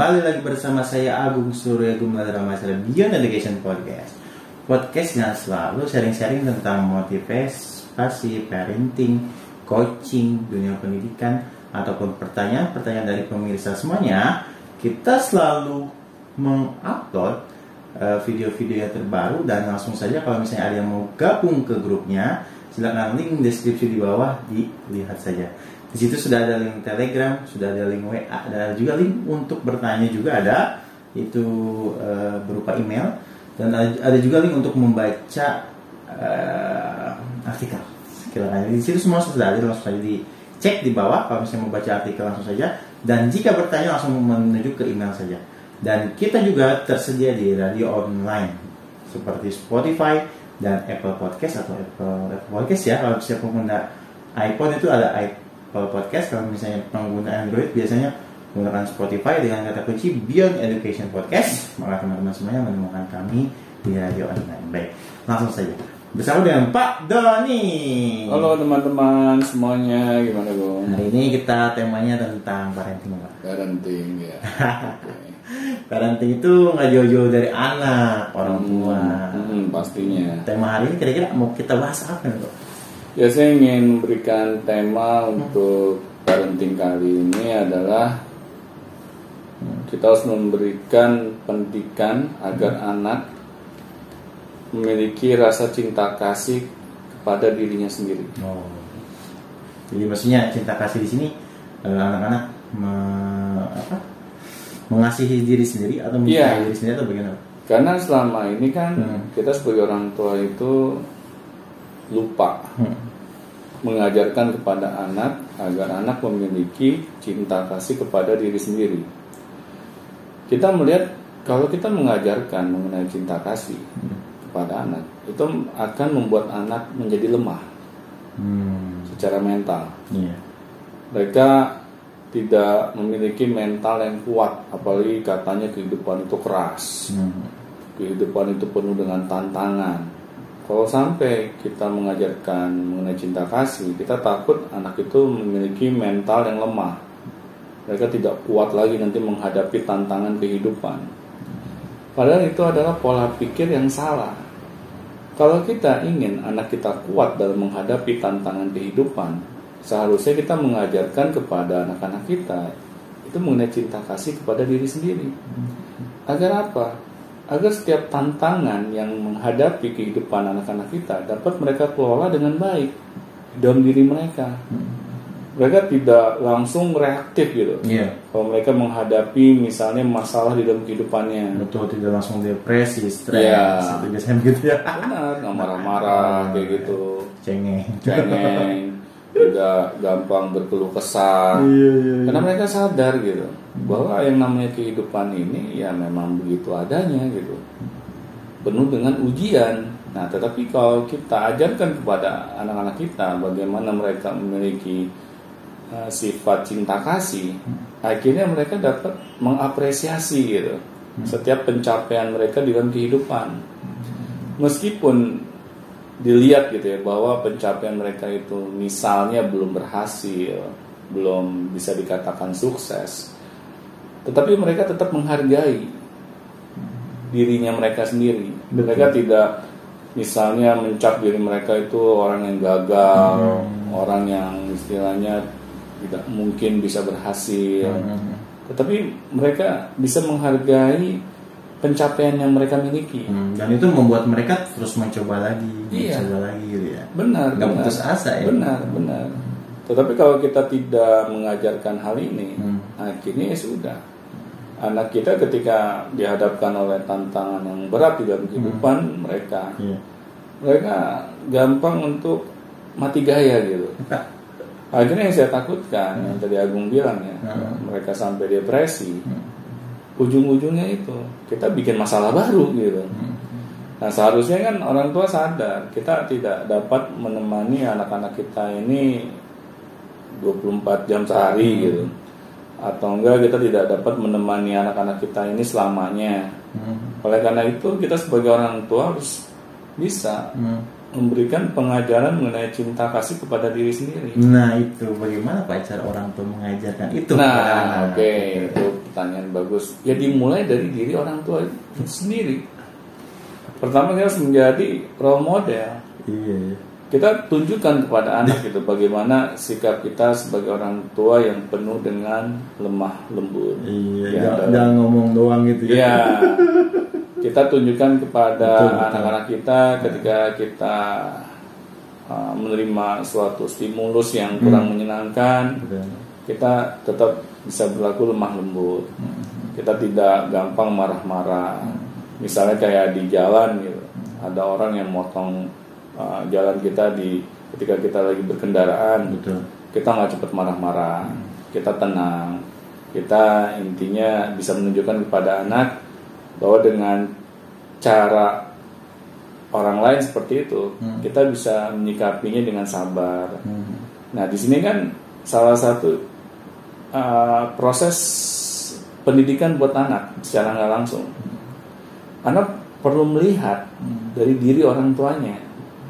Kembali lagi bersama saya Agung Surya dalam acara Beyond Education Podcast. Podcast yang selalu sharing-sharing tentang motivasi, parenting, coaching, dunia pendidikan Ataupun pertanyaan-pertanyaan dari pemirsa semuanya. Kita selalu mengupload eh, video-video yang terbaru Dan langsung saja kalau misalnya ada yang mau gabung ke grupnya Silakan link deskripsi di bawah dilihat saja di situ sudah ada link Telegram, sudah ada link WA, ada juga link untuk bertanya juga ada itu uh, berupa email dan ada, juga link untuk membaca uh, artikel. Silakan di situ semua sudah ada langsung saja dicek di bawah kalau misalnya mau baca artikel langsung saja dan jika bertanya langsung menuju ke email saja. Dan kita juga tersedia di radio online seperti Spotify dan Apple Podcast atau Apple, Apple Podcast ya kalau siapa pengguna iPhone itu ada iPhone kalau podcast kalau misalnya pengguna Android biasanya menggunakan Spotify dengan kata kunci Beyond Education Podcast maka teman-teman semuanya menemukan kami di radio online baik langsung saja bersama dengan Pak Doni Halo teman-teman semuanya gimana Bung? hari ini kita temanya tentang parenting Pak Parenting ya. Parenting itu nggak jauh-jauh dari anak orang tua Hmm, hmm, pastinya. tema hari ini kira-kira mau kita bahas apa nih Pak? Ya saya ingin memberikan tema untuk parenting kali ini adalah kita harus memberikan pendidikan agar anak memiliki rasa cinta kasih kepada dirinya sendiri. Oh. Jadi maksudnya cinta kasih di sini eh, anak-anak me- apa? mengasihi diri sendiri atau mencintai Iya. diri sendiri atau bagaimana? Karena selama ini kan Hmm. kita sebagai orang tua itu lupa Hmm. mengajarkan kepada anak agar anak memiliki cinta kasih kepada diri sendiri. Kita melihat kalau kita mengajarkan mengenai cinta kasih kepada anak, itu akan membuat anak menjadi lemah Hmm. secara mental. Iya. Mereka tidak memiliki mental yang kuat, apalagi katanya kehidupan itu keras. Hmm. kehidupan itu penuh dengan tantangan. Kalau sampai kita mengajarkan mengenai cinta kasih, kita takut anak itu memiliki mental yang lemah. Mereka tidak kuat lagi nanti menghadapi tantangan kehidupan. Padahal itu adalah pola pikir yang salah. Kalau kita ingin anak kita kuat dalam menghadapi tantangan kehidupan, seharusnya kita mengajarkan kepada anak-anak kita itu mengenai cinta kasih kepada diri sendiri. Agar apa? Agar setiap tantangan yang menghadapi kehidupan anak-anak kita dapat mereka kelola dengan baik dalam diri mereka. Mereka tidak langsung reaktif gitu. Iya. Kalau mereka menghadapi misalnya masalah di dalam kehidupannya, Betul tidak langsung depresi, stres, Iya. itu biasanya begitu ya. benar marah-marah kayak gitu, Cengeng. cengeng, tidak gampang berkeluh kesah. Iya, iya, iya. Karena mereka sadar gitu bahwa yang namanya kehidupan ini ya memang begitu adanya gitu. Penuh dengan ujian. Nah, tetapi kalau kita ajarkan kepada anak-anak kita bagaimana mereka memiliki uh, sifat cinta kasih, akhirnya mereka dapat mengapresiasi gitu setiap pencapaian mereka di dalam kehidupan. Meskipun dilihat gitu ya bahwa pencapaian mereka itu misalnya belum berhasil, belum bisa dikatakan sukses, tetapi mereka tetap menghargai dirinya mereka sendiri. Mereka tidak misalnya mencap diri mereka itu orang yang gagal, orang yang istilahnya tidak mungkin bisa berhasil. Hmm. Tetapi mereka bisa menghargai pencapaian yang mereka miliki. Hmm, Dan itu membuat mereka terus mencoba lagi, Iya. mencoba lagi gitu ya. Benar, Nggak benar. putus asa ya. Benar, benar. Tetapi kalau kita tidak mengajarkan hal ini, Hmm. akhirnya ya sudah. Anak kita ketika dihadapkan oleh tantangan yang berat di dalam kehidupan mereka, Iya. mereka gampang untuk mati gaya gitu. Akhirnya yang saya takutkan, yang tadi Agung bilang ya, Hmm. mereka sampai depresi. Ujung-ujungnya itu kita bikin masalah baru gitu. Nah seharusnya kan orang tua sadar kita tidak dapat menemani anak-anak kita ini 24 jam sehari gitu atau enggak kita tidak dapat menemani anak-anak kita ini selamanya. Hmm. Oleh karena itu kita sebagai orang tua harus bisa Hmm. memberikan pengajaran mengenai cinta kasih kepada diri sendiri. Nah itu bagaimana Pak cara orang tua mengajarkan itu kepada Nah, oke, itu pertanyaan bagus. Ya dimulai dari diri orang tua itu sendiri. Pertama kita harus menjadi role model. Iya. iya. Kita tunjukkan kepada anak itu bagaimana sikap kita sebagai orang tua yang penuh dengan lemah lembut. Iya. Ya, jangan, jangan ngomong doang gitu ya. Iya. Kita tunjukkan kepada anak-anak kita ketika kita uh, menerima suatu stimulus yang kurang menyenangkan, Betul. kita tetap bisa berlaku lemah lembut. Kita tidak gampang marah-marah. Misalnya kayak di jalan gitu, ada orang yang motong uh, jalan kita di ketika kita lagi berkendaraan, Betul. kita nggak cepat marah-marah, kita tenang, kita intinya bisa menunjukkan kepada anak bahwa dengan cara orang lain seperti itu, Hmm. kita bisa menyikapinya dengan sabar. Hmm. Nah, di sini kan salah satu uh, proses pendidikan buat anak secara nggak langsung. Anak perlu melihat dari diri orang tuanya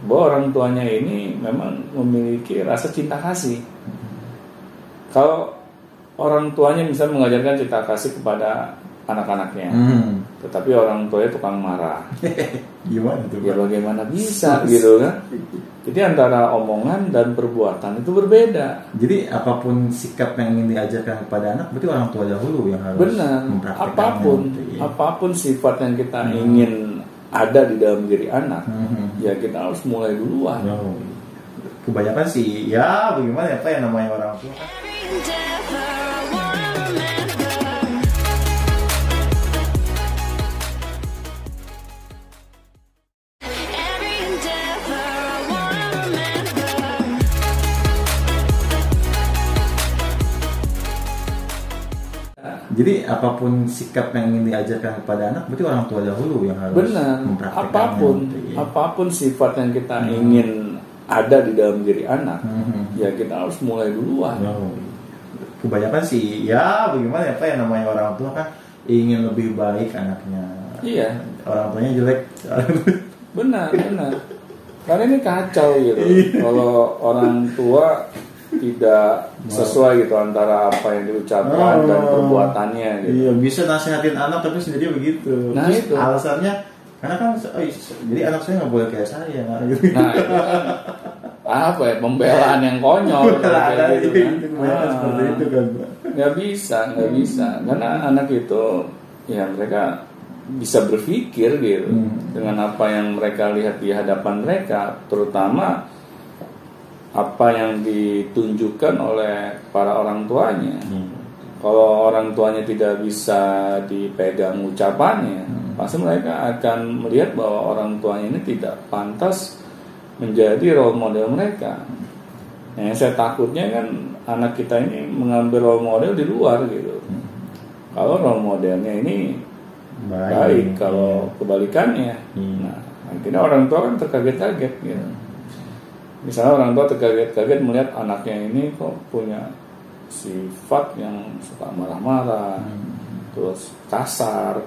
bahwa orang tuanya ini memang memiliki rasa cinta kasih. Kalau orang tuanya misalnya mengajarkan cinta kasih kepada anak-anaknya, Hmm. tetapi orang tuanya tukang marah, Gimana tuh? ya bagaimana bisa gitu kan? Jadi antara omongan dan perbuatan itu berbeda. Jadi apa pun sikap yang ingin diajarkan kepada anak, berarti orang tua dahulu yang harus Benar, apa pun, ya. apa pun sifat yang kita ingin ada di dalam diri anak, Hmm. ya kita harus mulai duluan. Oh, kebanyakan sih, ya bagaimana apa yang namanya orang tua Jadi apa pun sikap yang ingin diajarkan kepada anak, berarti orang tua dahulu yang harus Benar, mempraktikkannya apa pun, gitu, ya. apa pun sifat yang kita ingin ada di dalam diri anak, Hmm. ya kita harus mulai duluan. Oh, kebanyakan sih, ya bagaimana apa yang namanya orang tua kan ingin lebih baik anaknya. Iya, Orang tuanya jelek. benar, benar. Karena ini kacau gitu. Iya. Kalau orang tua tidak sesuai gitu antara apa yang diucapkan dan Oh. perbuatannya gitu. Iya bisa nasihatin anak tapi sendiri begitu. Nah, Terus itu. alasannya karena kan oh, jadi anak saya nggak boleh kayak saya gitu. Nah, itu kan apa ya pembelaan yang konyol Lah, kayak gitu itu, kan. kebanyakan Ah. seperti itu kan. Nggak bisa nggak bisa karena anak itu ya mereka bisa berpikir gitu Hmm. dengan apa yang mereka lihat di hadapan mereka terutama apa yang ditunjukkan oleh para orang tuanya. Hmm. kalau orang tuanya tidak bisa dipegang ucapannya pasti mereka akan melihat bahwa orang tuanya ini tidak pantas menjadi role model mereka. Yang saya takutnya kan anak kita ini mengambil role model di luar gitu. Kalau role modelnya ini baik, kalau kebalikannya. Hmm. nah akhirnya orang tua kan terkaget-kaget gitu misalnya orang tua terkaget-kaget melihat anaknya ini kok punya sifat yang suka marah-marah terus kasar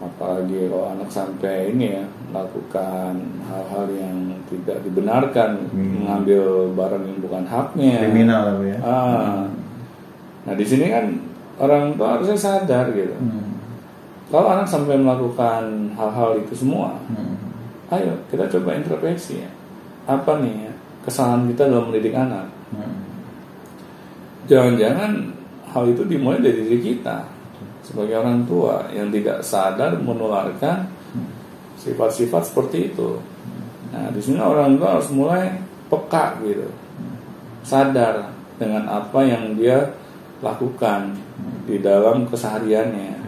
apalagi kalau anak sampai ini ya melakukan hal-hal yang tidak dibenarkan Hmm. mengambil barang yang bukan haknya kriminal Bu, ya. ah nah di sini kan orang tua harusnya sadar gitu Hmm. kalau anak sampai melakukan hal-hal itu semua Hmm. ayo kita coba introspeksi ya apa nih ya, kesalahan kita dalam mendidik anak Hmm. jangan-jangan hal itu dimulai dari diri kita sebagai orang tua yang tidak sadar menularkan sifat-sifat seperti itu. Nah, di sini orang tua harus mulai peka gitu, sadar dengan apa yang dia lakukan di dalam kesehariannya.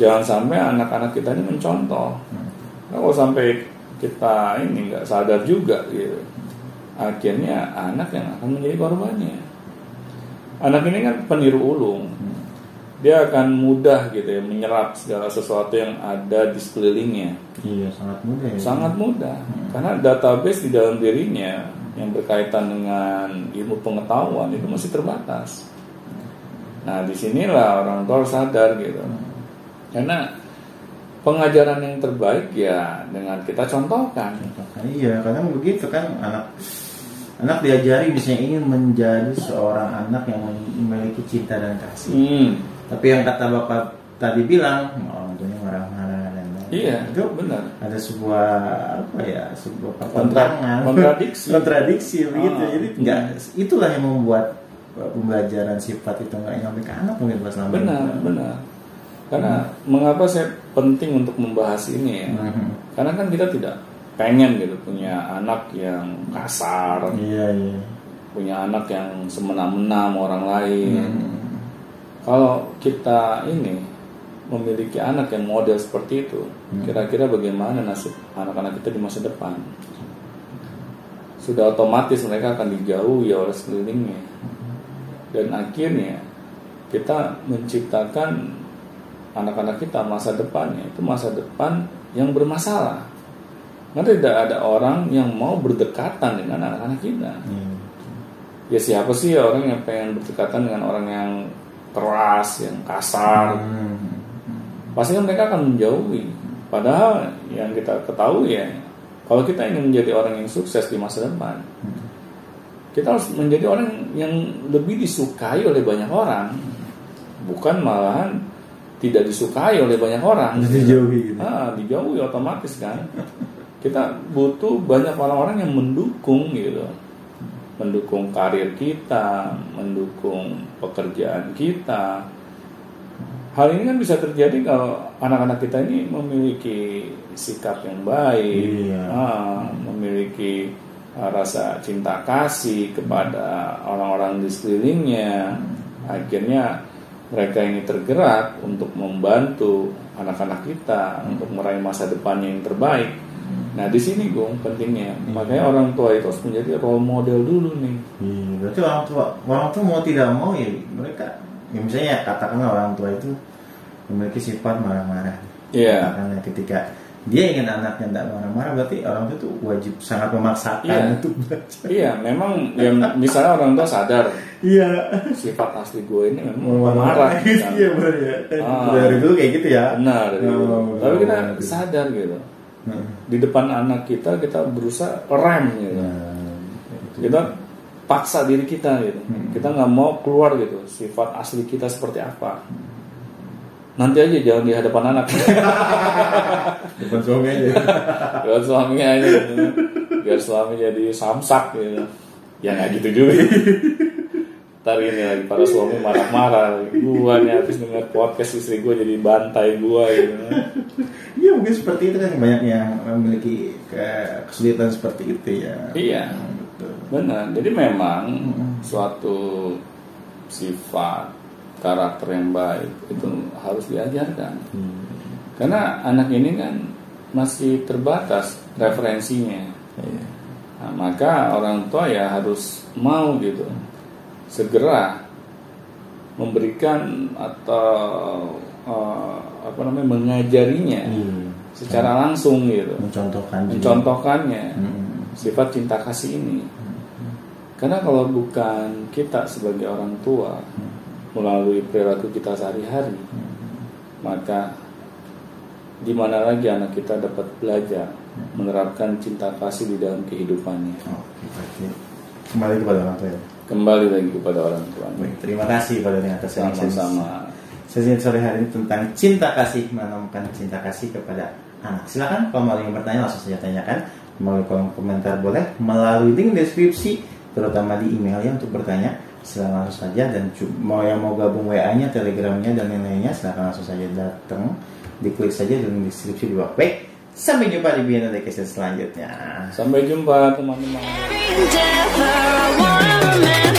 Jangan sampai anak-anak kita ini mencontoh. Nah, kalau sampai kita ini nggak sadar juga gitu, akhirnya anak yang akan menjadi korbannya. Anak ini kan peniru ulung. Dia akan mudah gitu ya menyerap segala sesuatu yang ada di sekelilingnya. Iya sangat mudah ya. Sangat mudah. Karena database di dalam dirinya yang berkaitan dengan ilmu pengetahuan itu masih terbatas. Nah, di sinilah orang tua sadar gitu. Karena pengajaran yang terbaik ya dengan kita contohkan. Iya, karena begitu kan anak anak diajari misalnya ingin menjadi seorang anak yang memiliki cinta dan kasih. Hmm, Tapi yang kata bapak tadi bilang, orang tuanya marah-marah dan lain-lain. Iya, itu benar. ada sebuah apa ya sebuah pertentangan kontradiksi. kontradiksi begitu Ah, jadi nggak itulah yang membuat uh, pembelajaran sifat itu nggak nyampe ke anak mungkin pas selama Benar, benar. Karena mengapa saya penting untuk membahas ini ya? Mhm. Karena kan kita tidak pengen gitu punya anak yang kasar, iya iya punya anak yang semena-mena sama orang lain. Hmm. Kalau kita ini memiliki anak yang model seperti itu, Hmm. kira-kira bagaimana nasib anak-anak kita di masa depan? Sudah otomatis mereka akan dijauhi oleh sekelilingnya. Dan akhirnya kita menciptakan anak-anak kita masa depannya itu masa depan yang bermasalah. Karena tidak ada orang yang mau berdekatan dengan anak-anak kita Iya. ya siapa sih orang yang pengen berdekatan dengan orang yang keras, yang kasar? Hmm. Pasti kan mereka akan menjauhi. Padahal yang kita ketahui ya, kalau kita ingin menjadi orang yang sukses di masa depan, kita harus menjadi orang yang lebih disukai oleh banyak orang, bukan malahan tidak disukai oleh banyak orang. Dijauhi gitu. Ah, dijauhi otomatis kan. Kita butuh banyak orang-orang yang mendukung gitu. Mendukung karir kita, mendukung pekerjaan kita. Hal ini kan bisa terjadi kalau anak-anak kita ini memiliki sikap yang baik, Iya. ah, memiliki ah, rasa cinta kasih kepada orang-orang di sekelilingnya. Akhirnya mereka ini tergerak untuk membantu anak-anak kita untuk meraih masa depannya yang terbaik. Nah di sini Gung pentingnya, makanya orang tua itu harus menjadi role model dulu nih. Iya, berarti orang tua orang tua mau tidak mau ya mereka ya misalnya katakanlah orang tua itu memiliki sifat marah-marah. Iya. Karena ketika dia ingin anaknya tidak marah-marah berarti orang tua itu wajib sangat memaksakan Iya. untuk belajar. Iya, memang ya, misalnya orang tua sadar Iya. sifat asli gue ini memang marah. Iya kan. benar ya. Ah. Dari dulu kayak gitu ya. Benar. Oh, Tapi kita sadar gitu. Nah, Di depan anak kita kita berusaha rem gitu. nah. Kita paksa diri kita gitu. Hmm. Kita nggak mau keluar gitu sifat asli kita seperti apa. Nanti aja jangan di hadapan anak. Depan suami aja. Biar suaminya aja gitu. Biar suami jadi samsak gitu. Ya nggak gitu juga. Ntar ini lagi para suami marah-marah. Gua nih habis denger podcast istri gua jadi bantai gua gitu. Iya mungkin seperti itu kan banyak yang memiliki ke- kesulitan seperti itu ya. Iya. Hmm, Betul. Benar. Jadi memang suatu sifat karakter yang baik itu harus diajarkan. Hmm. Karena anak ini kan masih terbatas referensinya. Iya. Nah, maka orang tua ya harus mau gitu segera memberikan atau eh, apa namanya mengajarinya Iya. secara langsung gitu, mencontohkan mencontohkannya Hmm. sifat cinta kasih ini. Karena kalau bukan kita sebagai orang tua melalui perilaku kita sehari-hari, maka di mana lagi anak kita dapat belajar menerapkan cinta kasih di dalam kehidupannya. Oke, berarti kembali kepada orang tua ya. Kembali lagi kepada orang tua. Baik, terima kasih pada yang atas Sama-sama. Sesi sore hari ini tentang cinta kasih menemukan cinta kasih kepada anak. Silakan kalau mau ingin bertanya langsung saja tanyakan melalui kolom komentar boleh melalui link deskripsi terutama di emailnya untuk bertanya silakan langsung saja dan mau yang mau gabung WA-nya, Telegramnya dan lain-lainnya silakan langsung saja datang diklik saja di link deskripsi di bawah. Baik, sampai jumpa di Biana Education selanjutnya. Sampai jumpa teman-teman. man.